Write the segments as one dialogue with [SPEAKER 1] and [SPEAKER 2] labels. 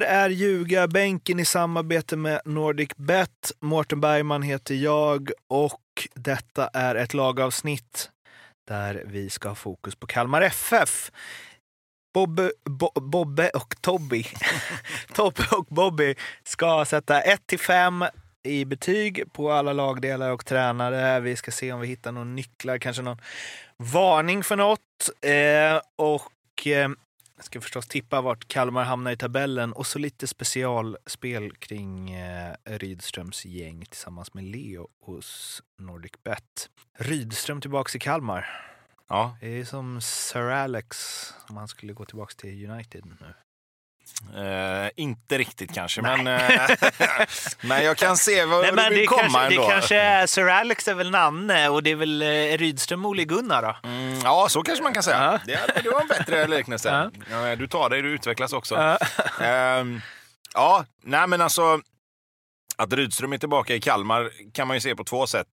[SPEAKER 1] Det här är Ljugarbänken i samarbete med Nordic Bet. Mårten Bergman heter jag och detta är ett lagavsnitt där vi ska ha fokus på Kalmar FF. Bobbe, Bo, Bobbe och Tobby, Tobbe och Bobby ska sätta 1 till 5 i betyg på alla lagdelar och tränare. Vi ska se om vi hittar några nycklar, kanske någon varning för något. Eh, och eh, jag ska förstås tippa vart Kalmar hamnar i tabellen och så lite specialspel kring eh, Rydströms gäng tillsammans med Leo hos Nordic Bet. Rydström tillbaks i Kalmar.
[SPEAKER 2] Ja.
[SPEAKER 1] Det är som Sir Alex om han skulle gå tillbaks till United nu.
[SPEAKER 2] Eh, inte riktigt kanske, men, eh, men jag kan se vad
[SPEAKER 1] Nej,
[SPEAKER 2] du vill
[SPEAKER 1] det,
[SPEAKER 2] komma
[SPEAKER 1] kanske,
[SPEAKER 2] ändå.
[SPEAKER 1] det kanske är Sir Alex är väl Nanne och det är väl eh, Rydström Ole Gunnar då?
[SPEAKER 2] Mm, ja, så kanske man kan säga.
[SPEAKER 1] Ja.
[SPEAKER 2] Det, det var en bättre liknelse. Ja, Du tar dig, du utvecklas också.
[SPEAKER 1] Ja.
[SPEAKER 2] Ehm, ja, nej men alltså. Att Rydström är tillbaka i Kalmar kan man ju se på två sätt.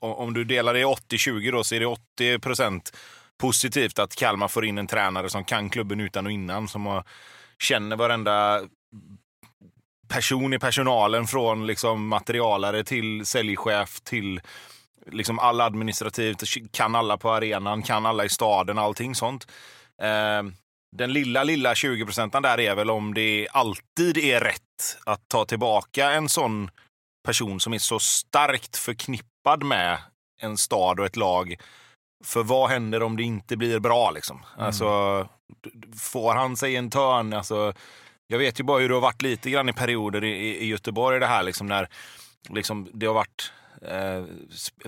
[SPEAKER 2] Om, du delar det i 80-20 då så är det 80 procent positivt att Kalmar får in en tränare som kan klubben utan och innan. Som har, känner varenda person i personalen från liksom materialare till säljchef till liksom all administrativt, kan alla på arenan, kan alla i staden, allting sånt. Eh, den lilla, lilla 20 procenten där är väl om det alltid är rätt att ta tillbaka en sån person som är så starkt förknippad med en stad och ett lag. För vad händer om det inte blir bra liksom? Alltså, får han sig en törn? Alltså, jag vet ju bara hur det har varit lite grann i perioder i, i Göteborg det här liksom när liksom, det har varit eh,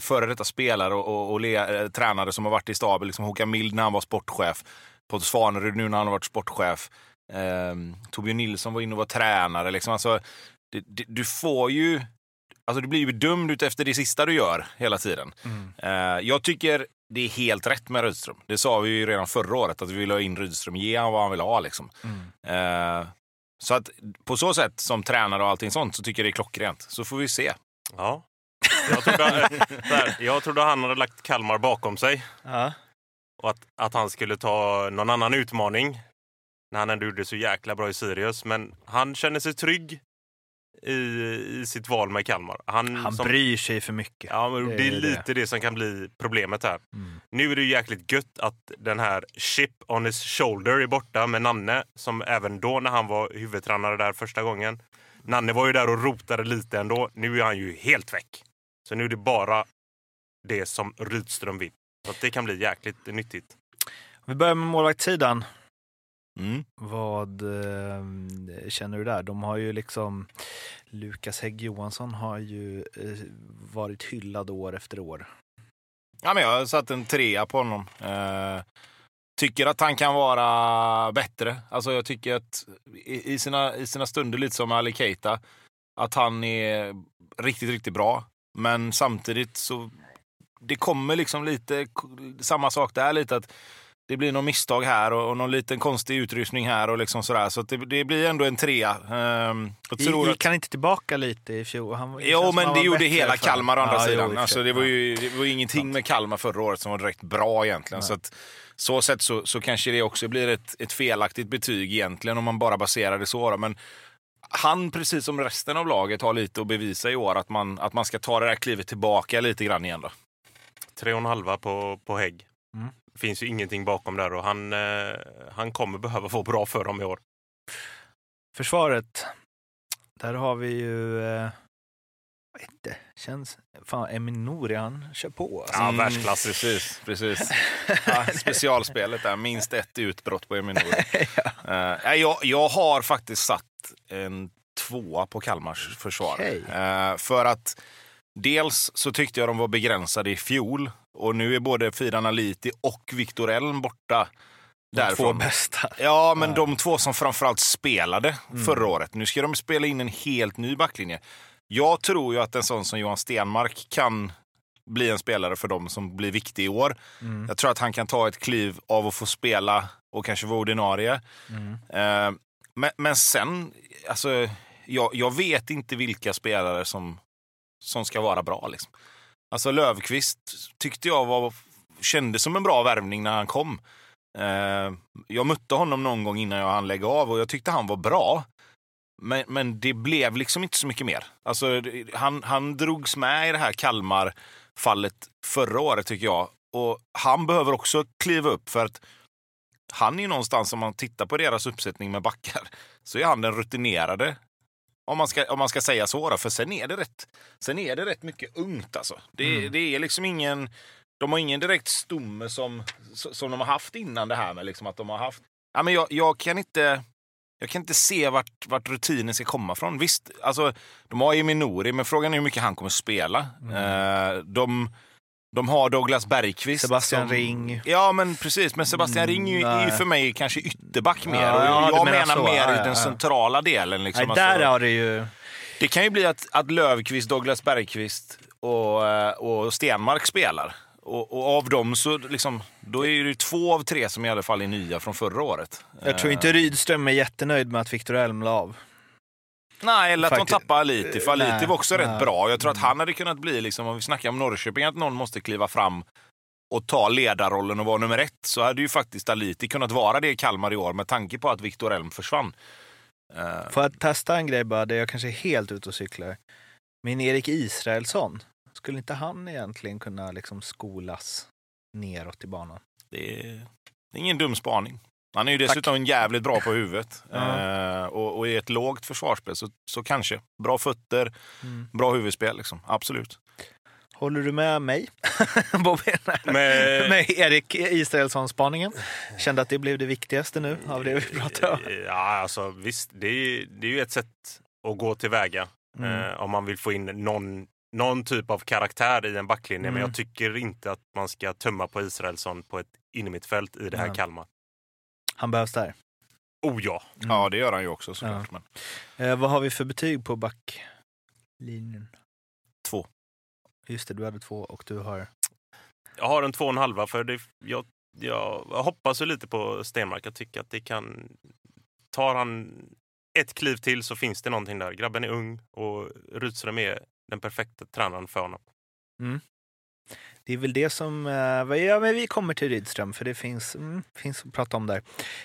[SPEAKER 2] före detta spelare och, och, och le, eh, tränare som har varit i staben. Liksom Håkan Mild när han var sportchef. Pontus Svanerud nu när han har varit sportchef. Eh, Torbjörn Nilsson var inne och var tränare. Liksom. Alltså, det, det, du får ju... Alltså du blir ju dömd ut efter det sista du gör hela tiden. Eh, jag tycker det är helt rätt med Rydström. Det sa vi ju redan förra året att vi vill ha in Rydström. Ge han vad han vill ha liksom. Eh, så att på så sätt som tränare och allting sånt så tycker jag det är klockrent. Så får vi se.
[SPEAKER 3] Ja. Jag trodde, där, jag trodde han hade lagt Kalmar bakom sig
[SPEAKER 1] Ja.
[SPEAKER 3] och att, att han skulle ta någon annan utmaning när han ändå gjorde så jäkla bra i Sirius. Men han känner sig trygg i, i sitt val med Kalmar. Han,
[SPEAKER 1] Han
[SPEAKER 3] som,
[SPEAKER 1] bryr sig för mycket.
[SPEAKER 3] Ja, men
[SPEAKER 1] Det
[SPEAKER 3] det är
[SPEAKER 1] det.
[SPEAKER 3] lite det som kan bli problemet här.
[SPEAKER 1] Mm.
[SPEAKER 3] Nu är det ju jäkligt gött att den här chip on his shoulder är borta med Nanne, som även då när han var huvudtränare där första gången. Nanne var ju där och rotade lite ändå. Nu är han ju helt väck. Så nu är det bara det som Rydström vill. Så det kan bli jäkligt nyttigt.
[SPEAKER 1] Vi börjar med målvaktssidan.
[SPEAKER 2] Mm.
[SPEAKER 1] Vad eh, känner du där? De har ju liksom Lukas Hägg Johansson har ju eh, varit hyllad år efter år.
[SPEAKER 2] Ja, men jag har satt en trea på honom. Eh, tycker att han kan vara bättre. Alltså jag tycker att i, i, sina, i sina stunder, lite som Ali Keita, att han är riktigt, riktigt bra. Men samtidigt så det kommer liksom lite samma sak där lite att det blir något misstag här och, och någon liten konstig utrustning här och liksom sådär. Så att det, det blir ändå en trea. Ehm, jag tror
[SPEAKER 1] Gick
[SPEAKER 2] att,
[SPEAKER 1] han inte tillbaka lite i fjol? Han,
[SPEAKER 2] Jo, men det gjorde hela
[SPEAKER 1] för-
[SPEAKER 2] Kalmar å andra
[SPEAKER 1] Ja, jo,
[SPEAKER 2] sidan.
[SPEAKER 1] för
[SPEAKER 2] Alltså, det, var ju, det var ju ingenting med Kalmar förra året som var direkt bra egentligen.
[SPEAKER 1] Nej.
[SPEAKER 2] Så att, så sätt så, så kanske det också blir ett, ett felaktigt betyg egentligen om man bara baserar det så. Då. Men han, precis som resten av laget, har lite att bevisa i år. Att man, att man ska ta det där klivet tillbaka lite grann igen. Då.
[SPEAKER 3] Tre och en halva på, på Hägg.
[SPEAKER 1] Mm.
[SPEAKER 3] Finns ju ingenting bakom där och han, eh, han kommer behöva få bra för dem i år.
[SPEAKER 1] Försvaret. Där har vi ju... Eh, inte, känns... Fan, Emin Nouri, han kör på. Alltså.
[SPEAKER 3] Ja,
[SPEAKER 2] Mm,
[SPEAKER 3] världsklass.
[SPEAKER 2] Precis. precis. Ja, specialspelet där, minst ett utbrott på Emin Nouri. Eh, jag, jag har faktiskt satt en tvåa på Kalmars försvar.
[SPEAKER 1] Okej.
[SPEAKER 2] Eh, för att dels så tyckte jag de var begränsade i fjol och nu är både Fidan Aliti och Viktor Elm borta.
[SPEAKER 1] De två
[SPEAKER 2] därifrån.
[SPEAKER 1] bästa.
[SPEAKER 2] Ja, men
[SPEAKER 1] Ja.
[SPEAKER 2] de två som framförallt spelade
[SPEAKER 1] Mm.
[SPEAKER 2] förra året. Nu ska de spela in en helt ny backlinje. Jag tror ju att en sån som Johan Stenmark kan bli en spelare för dem som blir viktig i år.
[SPEAKER 1] Mm.
[SPEAKER 2] Jag tror att han kan ta ett kliv av att få spela och kanske vara ordinarie.
[SPEAKER 1] Mm.
[SPEAKER 2] Eh, men, men sen, alltså, jag, jag vet inte vilka spelare som, som ska vara bra. Liksom. Alltså Lövkvist tyckte jag var, kändes som en bra värvning när han kom. Eh, jag mötte honom någon gång innan jag hann lägga av och jag tyckte han var bra. Men, men det blev liksom inte så mycket mer. Alltså, han, han drogs med i det här Kalmar-fallet förra året tycker jag. Och han behöver också kliva upp för att han är ju någonstans, om man tittar på deras uppsättning med backar, så är han den rutinerade. Om man ska, om man ska säga så då, för sen är det rätt, sen är det rätt mycket ungt alltså. Det,
[SPEAKER 1] Mm.
[SPEAKER 2] det är liksom ingen, de har ingen direkt stomme som, som de har haft innan det här med liksom att de har haft... Ja, men jag, jag kan inte... Jag kan inte se vart, vart rutinen ska komma från. Visst, alltså, de har ju Minori, men frågan är hur mycket han kommer spela. Eh, de, de har Douglas Bergqvist.
[SPEAKER 1] Sebastian
[SPEAKER 2] som-
[SPEAKER 1] Ring.
[SPEAKER 2] Ja, men precis. Men Sebastian
[SPEAKER 1] Mm,
[SPEAKER 2] Ring är ju, för mig kanske ytterback mer.
[SPEAKER 1] Ja, ja,
[SPEAKER 2] jag
[SPEAKER 1] menar så.
[SPEAKER 2] mer
[SPEAKER 1] Ja,
[SPEAKER 2] den centrala delen. Liksom.
[SPEAKER 1] Nej, där
[SPEAKER 2] Alltså,
[SPEAKER 1] har det ju...
[SPEAKER 2] det kan ju bli att, att Lövqvist, Douglas Bergqvist och, eh, och Stenmark spelar. Och, och av dem så liksom, då är det ju två av tre som i alla fall är nya från förra året.
[SPEAKER 1] Jag tror inte Rydström är jättenöjd med att Viktor Elm la av.
[SPEAKER 2] Nej, eller att
[SPEAKER 1] Faktiskt-
[SPEAKER 2] de tappar Aliti. För Aliti
[SPEAKER 1] Nej,
[SPEAKER 2] var också
[SPEAKER 1] nej.
[SPEAKER 2] rätt bra. Jag tror att han hade kunnat bli, liksom, om vi snackar om Norrköping, att någon måste kliva fram och ta ledarrollen och vara nummer ett. Så hade ju faktiskt Aliti kunnat vara det i Kalmar i år med tanke på att Viktor Elm försvann. Eh,
[SPEAKER 1] Får jag testa en grej bara, där jag kanske är helt ute och cyklar. Men Erik Israelsson, skulle inte han egentligen kunna liksom skolas neråt i banan?
[SPEAKER 2] det, är, det är ingen dum spaning. Han är ju dessutom jävligt bra på huvudet.
[SPEAKER 1] Ja.
[SPEAKER 2] Eh, och, och i ett lågt försvarsspel så, så kanske. Bra fötter,
[SPEAKER 1] Mm.
[SPEAKER 2] bra huvudspel. Liksom. Absolut.
[SPEAKER 1] Håller du med mig? Bobby?
[SPEAKER 3] Med,
[SPEAKER 1] med Erik Israelsson-spaningen? Kände att det blev det viktigaste nu av det vi pratade om.
[SPEAKER 3] Ja, alltså visst. Det är, det är ju ett sätt att gå tillväga.
[SPEAKER 1] Mm.
[SPEAKER 3] Eh, om man vill få in någon, någon typ av karaktär i en backlinje. Men
[SPEAKER 1] Mm.
[SPEAKER 3] jag tycker inte att man ska tumma på Israelsson på ett innermittfält i det här
[SPEAKER 1] Nej.
[SPEAKER 3] Kalmar.
[SPEAKER 1] Han behövs där.
[SPEAKER 3] Oh ja!
[SPEAKER 1] Mm.
[SPEAKER 2] Ja, det gör han ju också såklart. Men
[SPEAKER 1] Eh, vad har vi för betyg på backlinjen?
[SPEAKER 2] två.
[SPEAKER 1] Just det, du hade två och du har...
[SPEAKER 3] Jag har en två och en halva för det, jag, jag, jag hoppas ju lite på Stenmark. Jag tycker att det kan... Tar han ett kliv till så finns det någonting där. Grabben är ung och Rydström är den perfekta tränaren för honom.
[SPEAKER 1] Det är väl det som... Eh, ja, men vi kommer till Rydström, för det finns, mm, finns att prata om där.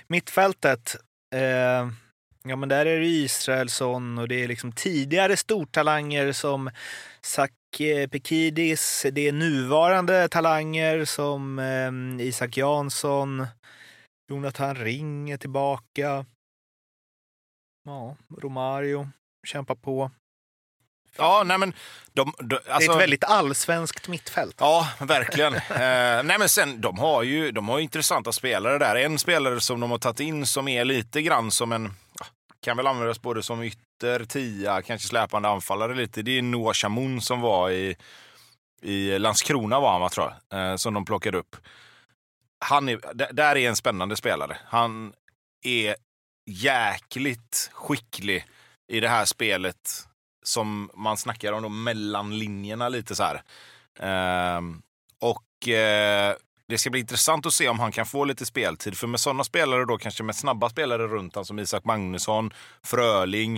[SPEAKER 1] Mittfältet. Eh, ja, men där är det Israelsson och det är liksom tidigare stortalanger som Sak eh, Pekidis. Det är nuvarande talanger som eh, Isak Jansson. Jonathan Ring är tillbaka. Ja, Romario kämpar på.
[SPEAKER 2] Ja, nej men... De, de,
[SPEAKER 1] det är
[SPEAKER 2] alltså,
[SPEAKER 1] ett väldigt allsvenskt mittfält.
[SPEAKER 2] Ja, verkligen. eh, nej men sen, de har ju de har ju intressanta spelare där. En spelare som de har tagit in som är lite grann som en... Kan väl användas både som ytter, tia, kanske släpande anfallare lite. Det är Noah Chamoun som var i, i Landskrona var han va, tror jag. Eh, som de plockade upp. Han är, där är en spännande spelare. Han är jäkligt skicklig i det här spelet som man snackar om då mellan linjerna lite så här. Ehm, och eh, det ska bli intressant att se om han kan få lite speltid. För med sådana spelare då, kanske med snabba spelare runt han som Isak Magnusson, Fröling,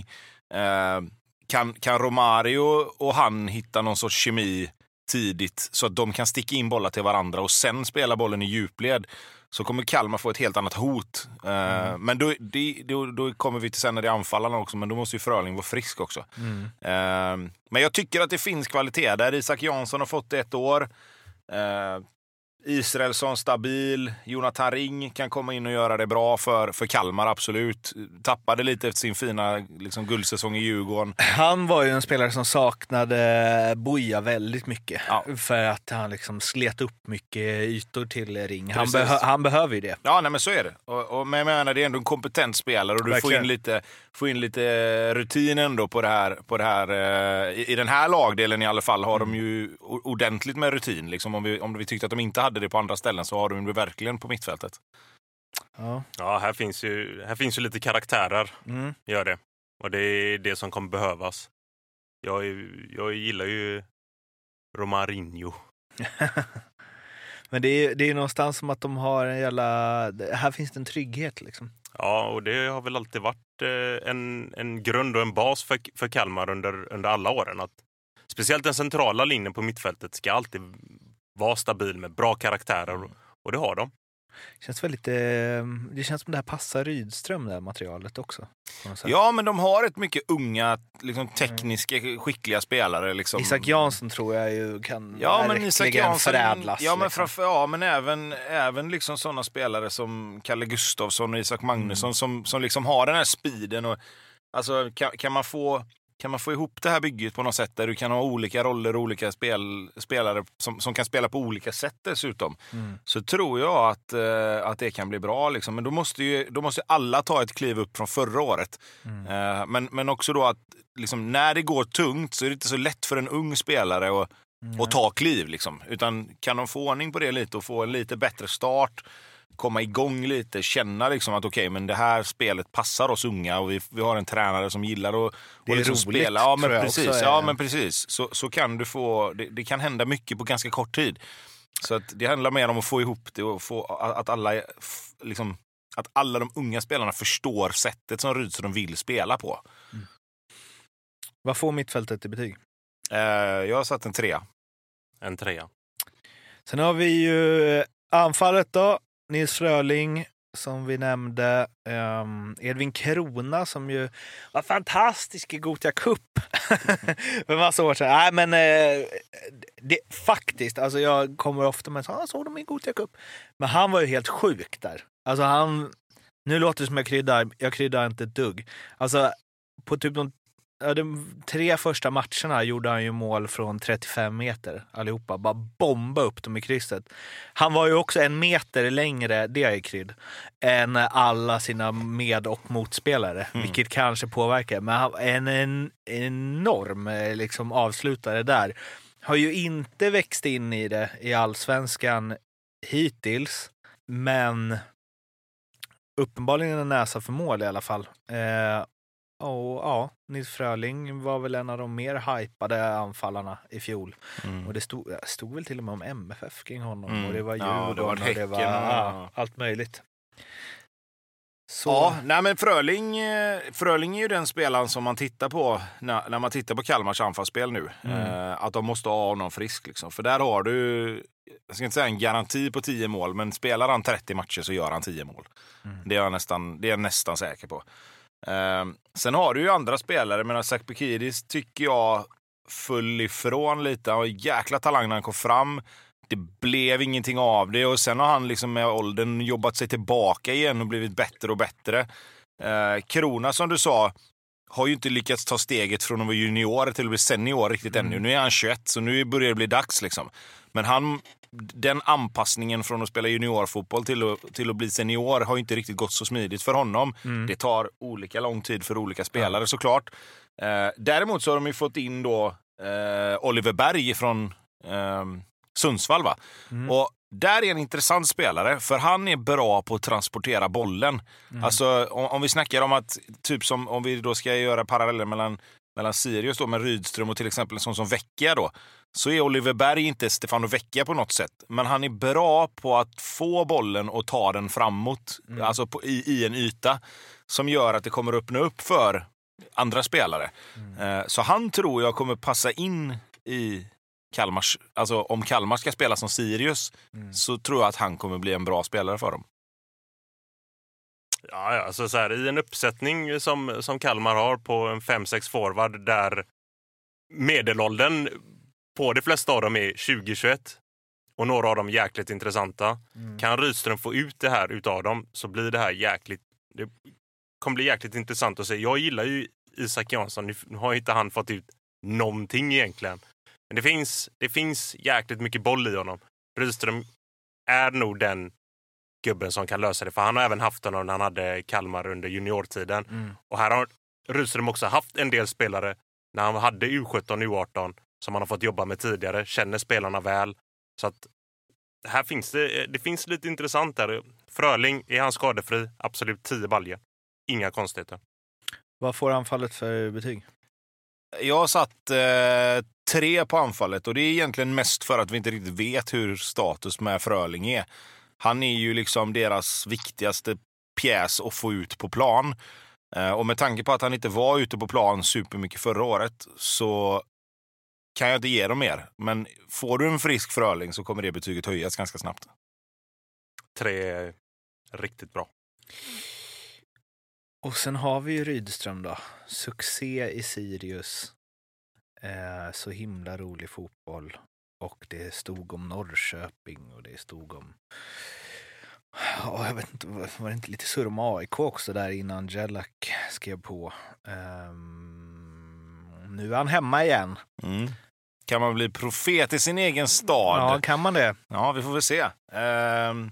[SPEAKER 2] eh, kan, kan Romario och han hitta någon sorts kemi tidigt så att de kan sticka in bollar till varandra och sen spela bollen i djupled så kommer Kalmar få ett helt annat hot. Eh, Men då, det, då, då kommer vi till sen när det är anfallarna också, men då måste ju Fröling vara frisk också. Eh, Men jag tycker att det finns kvalitet där. Isak Jansson har fått ett år. Eh, Israelsson stabil. Jonathan Ring kan komma in och göra det bra för, för Kalmar, absolut. Tappade lite efter sin fina liksom, guldsäsong i Djurgården.
[SPEAKER 1] Han var ju en spelare som saknade Boja väldigt mycket.
[SPEAKER 2] Ja.
[SPEAKER 1] För att han liksom slet upp mycket ytor till Ring. Han, behö- han behöver ju det.
[SPEAKER 2] Ja, nej, men så är det. Och, och, men jag menar, det är ändå en kompetent spelare och du får in, lite, får in lite rutin ändå på det här. På det här eh, i, I den här lagdelen i alla fall har de ju ordentligt med rutin. Liksom, om, vi, om vi tyckte att de inte hade det på andra ställen så har de det verkligen på mittfältet.
[SPEAKER 1] Ja.
[SPEAKER 3] Ja, här finns ju, här finns ju lite karaktärer.
[SPEAKER 1] Mm.
[SPEAKER 3] Gör det. Och det är det som kommer behövas. Jag, jag gillar ju Romarinho.
[SPEAKER 1] Men det är, det är någonstans som att de har en jävla... Här finns det en trygghet liksom.
[SPEAKER 3] Ja, och det har väl alltid varit eh, en, en grund och en bas för, för Kalmar under, under alla åren. Att speciellt den centrala linjen på mittfältet ska alltid vara stabil med bra karaktärer. Och det har de.
[SPEAKER 1] Känns väldigt, eh, det känns som det här passar Rydström, det här materialet också.
[SPEAKER 2] Ja, men de har ett mycket unga, liksom, tekniska, skickliga spelare. Liksom.
[SPEAKER 1] Isak Jansson tror jag ju kan
[SPEAKER 2] Ja, men Isak Jansson,
[SPEAKER 1] förädlas.
[SPEAKER 2] ja, men,
[SPEAKER 1] liksom.
[SPEAKER 2] framför, ja, men även, även liksom sådana spelare som Kalle Gustafsson och Isak Magnusson
[SPEAKER 1] Mm.
[SPEAKER 2] som, som liksom har den här speeden. Och, alltså, kan, kan, man få, kan man få ihop det här bygget på något sätt där du kan ha olika roller och olika spel, spelare som, som kan spela på olika sätt dessutom,
[SPEAKER 1] Mm.
[SPEAKER 2] så tror jag att, eh, att det kan bli bra. Liksom. Men då måste, ju, då måste alla ta ett kliv upp från förra året.
[SPEAKER 1] Mm.
[SPEAKER 2] Eh, men, men också då att liksom, när det går tungt så är det inte så lätt för en ung spelare att och ta kliv. Liksom. Utan kan de få ordning på det lite och få en lite bättre start, komma igång lite, känna liksom att okej, men det här spelet passar oss unga och vi, vi har en tränare som gillar att
[SPEAKER 1] Det är
[SPEAKER 2] liksom
[SPEAKER 1] roligt,
[SPEAKER 2] spela. Ja, men precis.
[SPEAKER 1] också är-
[SPEAKER 2] Ja, men precis. Så, så kan du få, det, det kan hända mycket på ganska kort tid. Så att det handlar mer om att få ihop det och få att alla, liksom, att alla de unga spelarna förstår sättet som Rydström vill spela på.
[SPEAKER 1] Vad får mittfältet i betyg?
[SPEAKER 2] Eh, jag har satt en trea.
[SPEAKER 3] En trea.
[SPEAKER 1] Sen har vi ju anfallet då. Nils Fröling som vi nämnde. Um, Edvin Krona som ju var fantastisk i Gothia Cup för massa år sedan. Nej, men eh, det, faktiskt, alltså jag kommer ofta med så ah, såg dem i Gotia Cup. Men han var ju helt sjuk där. Alltså han, nu låter det som jag kryddar, jag kryddar inte ett dugg. Alltså på typ de de tre första matcherna gjorde han ju mål från 35 meter allihopa. Bara bomba upp dem i krysset. Han var ju också en meter längre, det är krydd, än alla sina med och motspelare.
[SPEAKER 2] Mm.
[SPEAKER 1] Vilket kanske påverkar. Men han en, en enorm eh, liksom, avslutare där. Har ju inte växt in i det i allsvenskan hittills. Men uppenbarligen en näsa för mål i alla fall. Eh, och ja, Nils Fröling var väl en av de mer hypade anfallarna i fjol.
[SPEAKER 2] Mm.
[SPEAKER 1] Och det stod, stod väl till och med om MFF kring honom.
[SPEAKER 2] Mm.
[SPEAKER 1] Och det var
[SPEAKER 2] Ja,
[SPEAKER 1] Djurgården
[SPEAKER 2] det var
[SPEAKER 1] och det var ja, allt möjligt. Så,
[SPEAKER 2] Ja, nej men Fröling, eh, Fröling är ju den spelaren som man tittar på när, när man tittar på Kalmars anfallsspel nu.
[SPEAKER 1] Mm.
[SPEAKER 2] Eh, att de måste ha honom frisk. Liksom. För där har du, jag ska inte säga en garanti på 10 mål, men spelar han 30 matcher så gör han 10 mål.
[SPEAKER 1] Mm.
[SPEAKER 2] Det är jag nästan, det är jag nästan säker på. Eh, sen har du ju andra spelare, men Zach Bekidis tycker jag föll ifrån lite. Han var en jäkla talang när han kom fram. Det blev ingenting av det och sen har han liksom med åldern jobbat sig tillbaka igen och blivit bättre och bättre. Eh, Krona, som du sa, har ju inte lyckats ta steget från att vara junior till att bli senior riktigt ännu. Nu är han 21, så nu börjar det bli dags. Liksom. Men han, den anpassningen från att spela juniorfotboll till att, till att bli senior har ju inte riktigt gått så smidigt för honom.
[SPEAKER 1] Mm.
[SPEAKER 2] Det tar olika lång tid för olika spelare såklart. Eh, däremot så har de ju fått in då eh, Oliver Berg från eh, Sundsvall. Va?
[SPEAKER 1] Mm.
[SPEAKER 2] Och där är en intressant spelare, för han är bra på att transportera bollen.
[SPEAKER 1] Mm.
[SPEAKER 2] Alltså om, om vi snackar om att, typ som om vi då ska göra paralleller mellan, mellan Sirius då med Rydström och till exempel en sån som Vecchia då, så är Oliver Berg inte Stefano Vecchia på något sätt. Men han är bra på att få bollen och ta den framåt,
[SPEAKER 1] Mm.
[SPEAKER 2] alltså på, i, i en yta, som gör att det kommer öppna upp för andra spelare.
[SPEAKER 1] Mm.
[SPEAKER 2] Eh, Så han tror jag kommer passa in i Kalmars, alltså om Kalmar ska spela som Sirius
[SPEAKER 1] Mm.
[SPEAKER 2] så tror jag att han kommer bli en bra spelare för dem.
[SPEAKER 3] Ja, alltså så här, I en uppsättning som, som Kalmar har på en 5-6 forward där medelåldern på de flesta av dem är 2021 och några av dem jäkligt intressanta.
[SPEAKER 1] Mm.
[SPEAKER 3] Kan Rydström få ut det här utav dem så blir det här jäkligt... Det kommer bli jäkligt intressant att se. Jag gillar ju Isak Jansson. Nu har ju inte han fått ut någonting egentligen. Men det finns, det finns jäkligt mycket boll i honom. Rydström är nog den gubben som kan lösa det. För han har även haft honom när han hade Kalmar under juniortiden.
[SPEAKER 1] Mm.
[SPEAKER 3] Och här har Rydström också haft en del spelare när han hade U17 och U18 som han har fått jobba med tidigare, känner spelarna väl. Så att här finns det, det finns lite intressant där. Fröling, är han skadefri? Absolut 10 baljer. Inga konstigheter.
[SPEAKER 1] Vad får anfallet för betyg?
[SPEAKER 2] Jag har satt eh, tre på anfallet och det är egentligen mest för att vi inte riktigt vet hur status med Fröling är. Han är ju liksom deras viktigaste pjäs att få ut på plan. Eh, och med tanke på att han inte var ute på plan supermycket förra året så kan jag inte ge dem mer. Men får du en frisk Fröling så kommer det betyget höjas ganska snabbt.
[SPEAKER 3] tre är riktigt bra.
[SPEAKER 1] Och sen har vi ju Rydström då. Succé i Sirius. Eh, så himla rolig fotboll. Och det stod om Norrköping och det stod om... Ja, jag vet inte, var det inte lite surr om AIK också där innan Jellak skrev på? Ehm, nu är han hemma igen.
[SPEAKER 2] Mm. Kan man bli profet i sin egen stad?
[SPEAKER 1] Ja, kan man det?
[SPEAKER 2] Ja, vi får väl se. Ehm,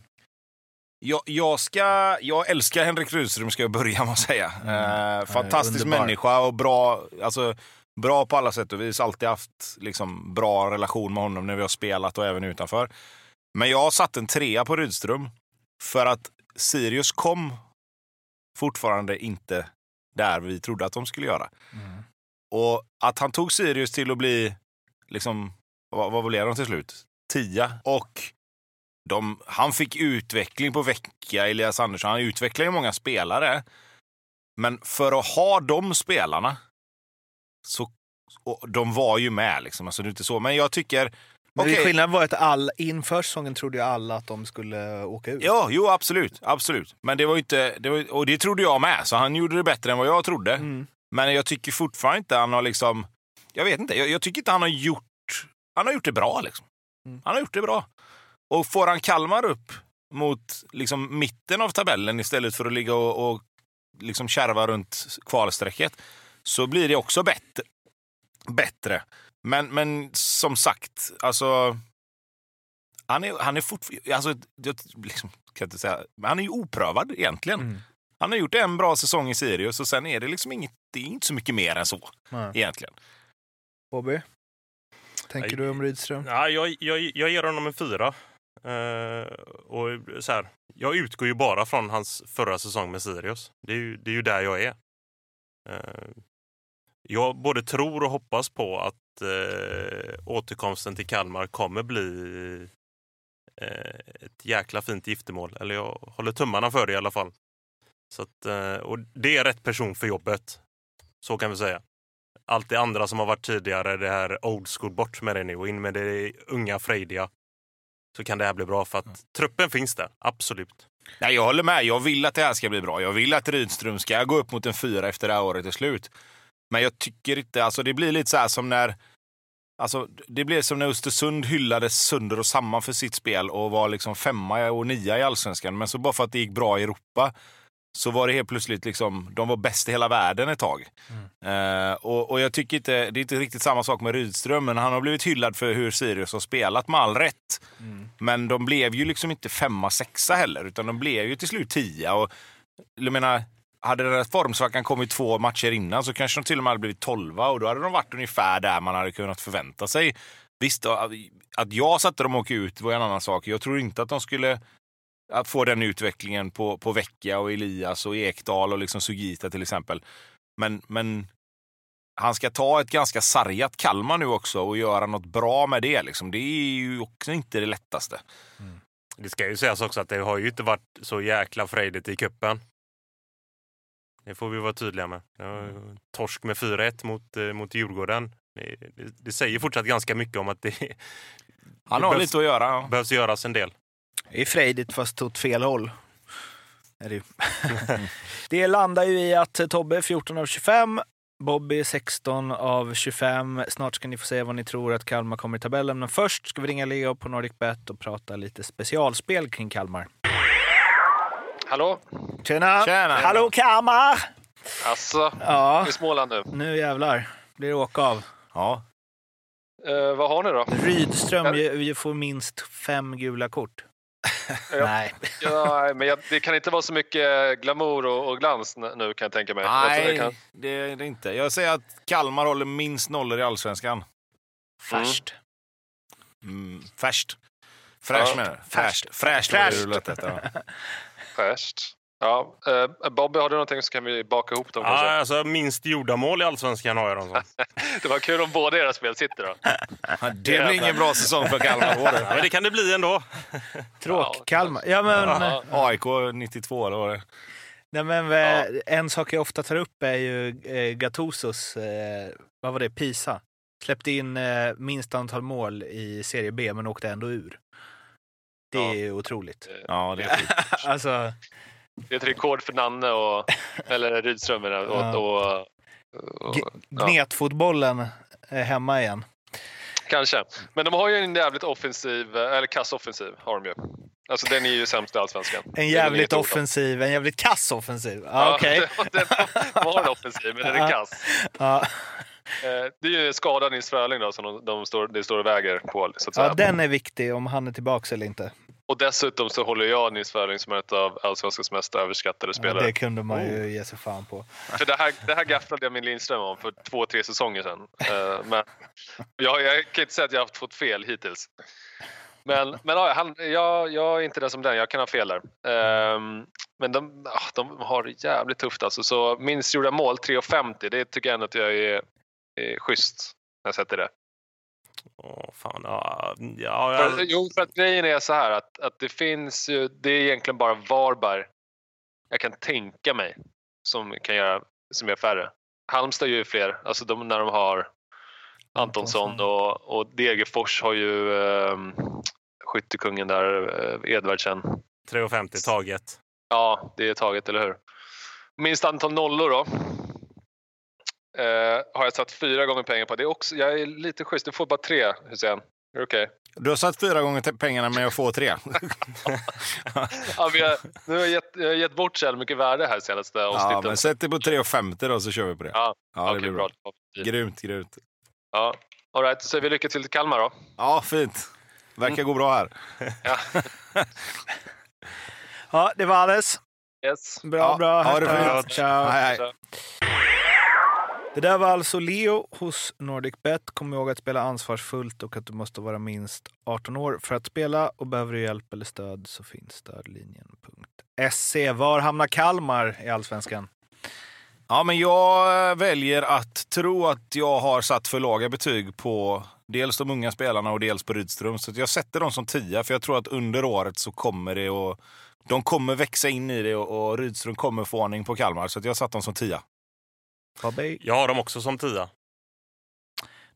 [SPEAKER 2] jag, jag, ska, jag älskar Henrik Rydström, ska jag börja med att säga.
[SPEAKER 1] Mm.
[SPEAKER 2] Ehm, fantastisk
[SPEAKER 1] underbar.
[SPEAKER 2] människa och bra, alltså, bra på alla sätt och vis. Alltid haft liksom, bra relation med honom när vi har spelat och även utanför. Men jag har satt en trea på Rydström för att Sirius kom fortfarande inte där vi trodde att de skulle göra.
[SPEAKER 1] Mm.
[SPEAKER 2] Och att han tog Sirius till att bli, liksom, vad, vad blev de till slut? Tia. Och de, han fick utveckling på vecka, Elias Andersson. Han utvecklade ju många spelare. Men för att ha de spelarna, så, de var ju med liksom. Alltså det är inte så. Men jag tycker,
[SPEAKER 1] Men
[SPEAKER 2] okej.
[SPEAKER 1] skillnaden var att all, inför säsongen trodde ju alla att de skulle åka ut.
[SPEAKER 2] Ja, jo absolut, absolut. Men det var inte, det var, och det trodde jag med. Så han gjorde det bättre än vad jag trodde.
[SPEAKER 1] Mm.
[SPEAKER 2] Men jag tycker fortfarande inte han har liksom... Jag vet inte, jag, jag tycker inte han har gjort... Han har gjort det bra liksom.
[SPEAKER 1] Mm.
[SPEAKER 2] Han har gjort det bra. Och får han Kalmar upp mot liksom mitten av tabellen istället för att ligga och, och liksom kärva runt kvalstrecket så blir det också bättre. bättre. Men, men som sagt, alltså... Han är, han är fortfarande... Alltså, jag liksom, kan inte säga, men han är ju oprövad egentligen.
[SPEAKER 1] Mm.
[SPEAKER 2] Han har gjort en bra säsong i Sirius och sen är det liksom inget, det är inte så mycket mer än så
[SPEAKER 1] Nej.
[SPEAKER 2] egentligen.
[SPEAKER 1] Bobby? Tänker du om Rydström?
[SPEAKER 3] Ja, jag, jag, jag ger honom en fyra. Uh, och så här, jag utgår ju bara från hans förra säsong med Sirius. Det är ju, det är ju där jag är. Uh, jag både tror och hoppas på att uh, återkomsten till Kalmar kommer bli ett jäkla fint giftermål. Eller jag håller tummarna för det i alla fall. Så att, och det är rätt person för jobbet. Så kan vi säga. Allt det andra som har varit tidigare, det här old school, bort med det nu och in med det unga frejdiga. Så kan det här bli bra för att truppen finns där, absolut.
[SPEAKER 2] Nej, jag håller med. Jag vill att det här ska bli bra. Jag vill att Rydström ska gå upp mot en fyra efter det här året är slut. Men jag tycker inte... Alltså det blir lite så här som när... Alltså, det blev som när Östersund hyllades sönder och samman för sitt spel och var liksom femma och nia i allsvenskan. Men så bara för att det gick bra i Europa så var det helt plötsligt liksom, de var bäst i hela världen ett tag. Eh, och, och jag tycker inte, det är inte riktigt samma sak med Rydström, men han har blivit hyllad för hur Sirius har spelat med all rätt. Men de blev ju liksom inte femma, sexa heller, utan de blev ju till slut tia. Och, jag menar, hade den här formsvackan kommit två matcher innan så kanske de till och med hade blivit tolva och då hade de varit ungefär där man hade kunnat förvänta sig. Visst, att jag satte dem att åka ut var en annan sak. Jag tror inte att de skulle att få den utvecklingen på, på Vecchia och Elias och Ekdal och liksom Sugita till exempel. Men, men han ska ta ett ganska sargat Kalmar nu också och göra något bra med det. Liksom. Det är ju också inte det lättaste.
[SPEAKER 3] Det ska ju sägas också att det har ju inte varit så jäkla frejdigt i kuppen. Det får vi vara tydliga med. Ju Torsk med 4-1 mot, eh, mot Djurgården. Det, det, det säger fortsatt ganska mycket om att det,
[SPEAKER 2] Han har
[SPEAKER 3] behövs,
[SPEAKER 2] lite att göra. ja.
[SPEAKER 3] behövs göras en del.
[SPEAKER 1] Det är frejdigt fast åt fel håll. Är det, ju. det landar ju i att Tobbe är 14 av 25, Bobby är 16 av 25. Snart ska ni få se vad ni tror att Kalmar kommer i tabellen. Men först ska vi ringa Leo på NordicBet och prata lite specialspel kring Kalmar.
[SPEAKER 4] Hallå?
[SPEAKER 1] Tjena!
[SPEAKER 2] Tjena.
[SPEAKER 1] Hallå Kalmar!
[SPEAKER 4] Alltså,
[SPEAKER 1] Ja,
[SPEAKER 4] i Småland nu.
[SPEAKER 1] nu jävlar blir det åka av.
[SPEAKER 2] Ja.
[SPEAKER 4] Eh, vad har ni då?
[SPEAKER 1] Rydström ju får minst fem gula kort.
[SPEAKER 4] Ja.
[SPEAKER 1] Nej.
[SPEAKER 4] Ja, men jag, det kan inte vara så mycket glamour och, och glans nu kan jag tänka mig. Jag
[SPEAKER 2] Nej,
[SPEAKER 4] det kan,
[SPEAKER 2] det är det inte. Jag säger att Kalmar håller minst nollor i allsvenskan.
[SPEAKER 1] Först.
[SPEAKER 2] Mm, färskt. Fräscht
[SPEAKER 4] Ja.
[SPEAKER 2] menar du? Fräscht. Fräscht du lät efter. Ja.
[SPEAKER 4] Ja, eh, Bobby, har du någonting så kan vi baka ihop dem
[SPEAKER 3] Ja,
[SPEAKER 4] kanske.
[SPEAKER 3] alltså, minst gjorda mål i Allsvenskan har jag dem som.
[SPEAKER 4] Det var kul om båda era spel sitter då.
[SPEAKER 2] Det blir ingen bra säsong för Kalmar.
[SPEAKER 3] Ja, men det kan det bli ändå.
[SPEAKER 1] Tråk.
[SPEAKER 4] Ja.
[SPEAKER 1] Kalmar. Ja, men,
[SPEAKER 4] Ja.
[SPEAKER 2] AIK 92, eller var det?
[SPEAKER 1] nej, men eh, En sak jag ofta tar upp är ju eh, Gattusos, eh, vad var det, Pisa. Släppte in eh, minst antal mål i Serie B men åkte ändå ur. Det
[SPEAKER 4] Ja.
[SPEAKER 1] är ju otroligt.
[SPEAKER 2] Ja, det är.
[SPEAKER 1] Alltså,
[SPEAKER 4] Det är ett rekord för Nanne och, eller Rydström menar jag,
[SPEAKER 1] Ja.
[SPEAKER 4] och, och, och,
[SPEAKER 1] gnetfotbollen är hemma igen.
[SPEAKER 4] Kanske. Men de har ju en jävligt offensiv, eller kass offensiv har de ju. Alltså den är ju sämst i Allsvenskan.
[SPEAKER 1] En jävligt offensiv, en jävligt kass offensiv. Ja,
[SPEAKER 4] Ja,
[SPEAKER 1] okej.
[SPEAKER 4] den- de har en offensiv, men den är kass.
[SPEAKER 1] Ja.
[SPEAKER 4] Eh, Det är ju skadad Nils Fröling då som de, de står, det står och väger på. Så att säga.
[SPEAKER 1] ja, den är viktig om han är tillbaka eller inte.
[SPEAKER 4] Och dessutom så håller jag Nils Fröling som ett av Allsvenskans mest överskattade
[SPEAKER 1] Ja,
[SPEAKER 4] spelare.
[SPEAKER 1] det kunde man ju ge sig fan på.
[SPEAKER 4] För det här, det här gafflade jag med Lindström om för två, tre säsonger sedan. Eh, Men jag, jag kan inte säga att jag har fått fel hittills. Men, men ja, han, jag, jag är inte den som den, jag kan ha fel där. Ehm, Men de, ah, de har det jävligt tufft alltså. Så minst gjorda mål, 3,50, det tycker jag ändå att jag är, är schysst när jag sätter det.
[SPEAKER 3] Åh, fan. Ja, ja,
[SPEAKER 4] För,
[SPEAKER 3] jag,
[SPEAKER 4] jo, för att grejen är så här att, att det finns ju, det är egentligen bara Varberg jag kan tänka mig som kan göra, som är färre. Halmstad gör ju fler, alltså de, när de har Antonsson och, och Degerfors har ju um, skyttekungen där, uh, Edvardsen.
[SPEAKER 3] 3,50 taget.
[SPEAKER 4] Ja, det är taget, eller hur? Minst antal nollor då. Eh, har jag satt fyra gånger pengar på. Det är också, jag är lite schysst, du får bara tre Hussein. Är det okej?
[SPEAKER 2] Du har satt fyra gånger pengarna, men jag får tre.
[SPEAKER 4] Ja, men jag, nu har jag gett, jag har gett bort så mycket värde här senaste
[SPEAKER 2] ja,
[SPEAKER 4] avsnittet.
[SPEAKER 2] men sätt det på 3,50 då så kör vi på det.
[SPEAKER 4] Ja,
[SPEAKER 2] Ja, det
[SPEAKER 4] okej,
[SPEAKER 2] blir
[SPEAKER 4] bra.
[SPEAKER 2] bra. Grymt, grymt.
[SPEAKER 4] Ja. All right, så säger vi lycka till till Kalmar då.
[SPEAKER 2] Ja, fint. Verkar gå bra här.
[SPEAKER 4] Ja.
[SPEAKER 1] Ja, det var alles.
[SPEAKER 4] Yes.
[SPEAKER 1] Bra,
[SPEAKER 2] Ja,
[SPEAKER 1] bra.
[SPEAKER 2] ha det fint.
[SPEAKER 1] Ciao.
[SPEAKER 2] Hej, hej.
[SPEAKER 1] Det där var alltså Leo hos NordicBet. Kom ihåg att spela ansvarsfullt och att du måste vara minst 18 år för att spela. Och behöver du hjälp eller stöd så finns stödlinjen.se. Var hamnar Kalmar i Allsvenskan?
[SPEAKER 2] Ja, men jag eh, väljer att tro att jag har satt för låga betyg på dels de unga spelarna och dels på Rydström. Så att jag sätter dem som tia, för jag tror att under året så kommer det och de kommer växa in i det och, Rydström kommer få ordning på Kalmar. Så att jag har satt dem som tia.
[SPEAKER 3] Jag har dem också som tia.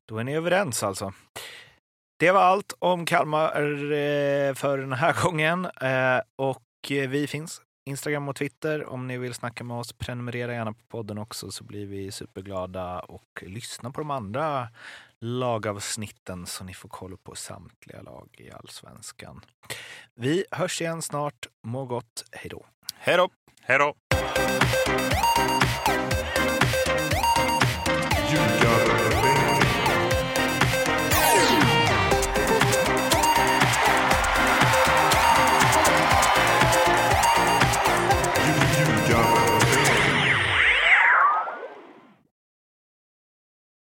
[SPEAKER 1] Då är ni överens alltså. Det var allt om Kalmar eh, för den här gången. Eh, Och eh, vi finns Instagram och Twitter. Om ni vill snacka med oss, prenumerera gärna på podden också så blir vi superglada och lyssna på de andra lagavsnitten så ni får koll på samtliga lag i allsvenskan. Vi hörs igen snart. Må gott. Hej då.
[SPEAKER 2] Hej då!
[SPEAKER 3] Hej då! you got